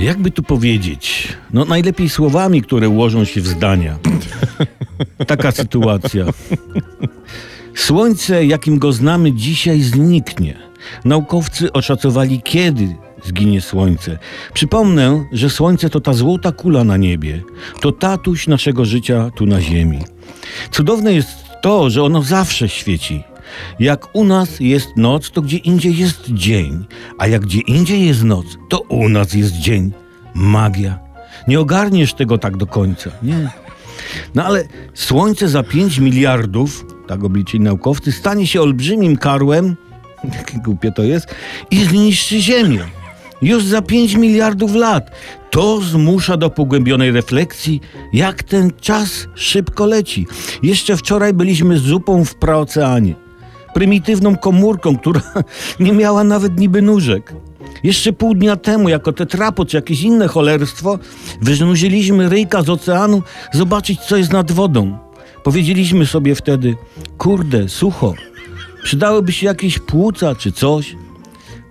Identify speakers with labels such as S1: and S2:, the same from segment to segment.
S1: Jakby tu powiedzieć? No najlepiej słowami, które ułożą się w zdania. Taka sytuacja. Słońce, jakim go znamy dzisiaj, zniknie. Naukowcy oszacowali, kiedy zginie Słońce. Przypomnę, że Słońce to ta złota kula na niebie. To tatuś naszego życia tu na Ziemi. Cudowne jest to, że ono zawsze świeci. Jak u nas jest noc, to gdzie indziej jest dzień, a jak gdzie indziej jest noc, to u nas jest dzień. Magia. Nie ogarniesz tego tak do końca, nie. No ale Słońce za 5 miliardów, tak obliczyli naukowcy, stanie się olbrzymim karłem, jakie głupie to jest, i zniszczy Ziemię. Już za 5 miliardów lat. To zmusza do pogłębionej refleksji, jak ten czas szybko leci. Jeszcze wczoraj byliśmy zupą w praoceanie. Prymitywną komórką, która nie miała nawet niby nóżek. Jeszcze pół dnia temu, jako tetrapo czy jakieś inne cholerstwo, wyżnuziliśmy ryjka z oceanu zobaczyć, co jest nad wodą. Powiedzieliśmy sobie wtedy, kurde, sucho, przydałyby się jakieś płuca czy coś.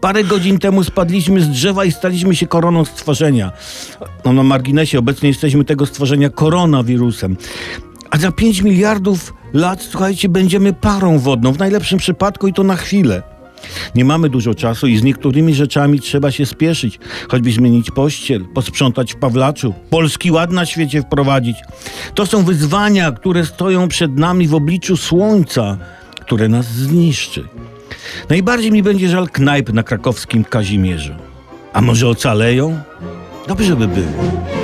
S1: Parę godzin temu spadliśmy z drzewa i staliśmy się koroną stworzenia. No na marginesie obecnie jesteśmy tego stworzenia koronawirusem. A za 5 miliardów lat, słuchajcie, będziemy parą wodną, w najlepszym przypadku i to na chwilę. Nie mamy dużo czasu i z niektórymi rzeczami trzeba się spieszyć, choćby zmienić pościel, posprzątać w Pawlaczu, polski ład na świecie wprowadzić. To są wyzwania, które stoją przed nami w obliczu słońca, które nas zniszczy. Najbardziej mi będzie żal knajp na krakowskim Kazimierzu. A może ocaleją? Dobrze by było.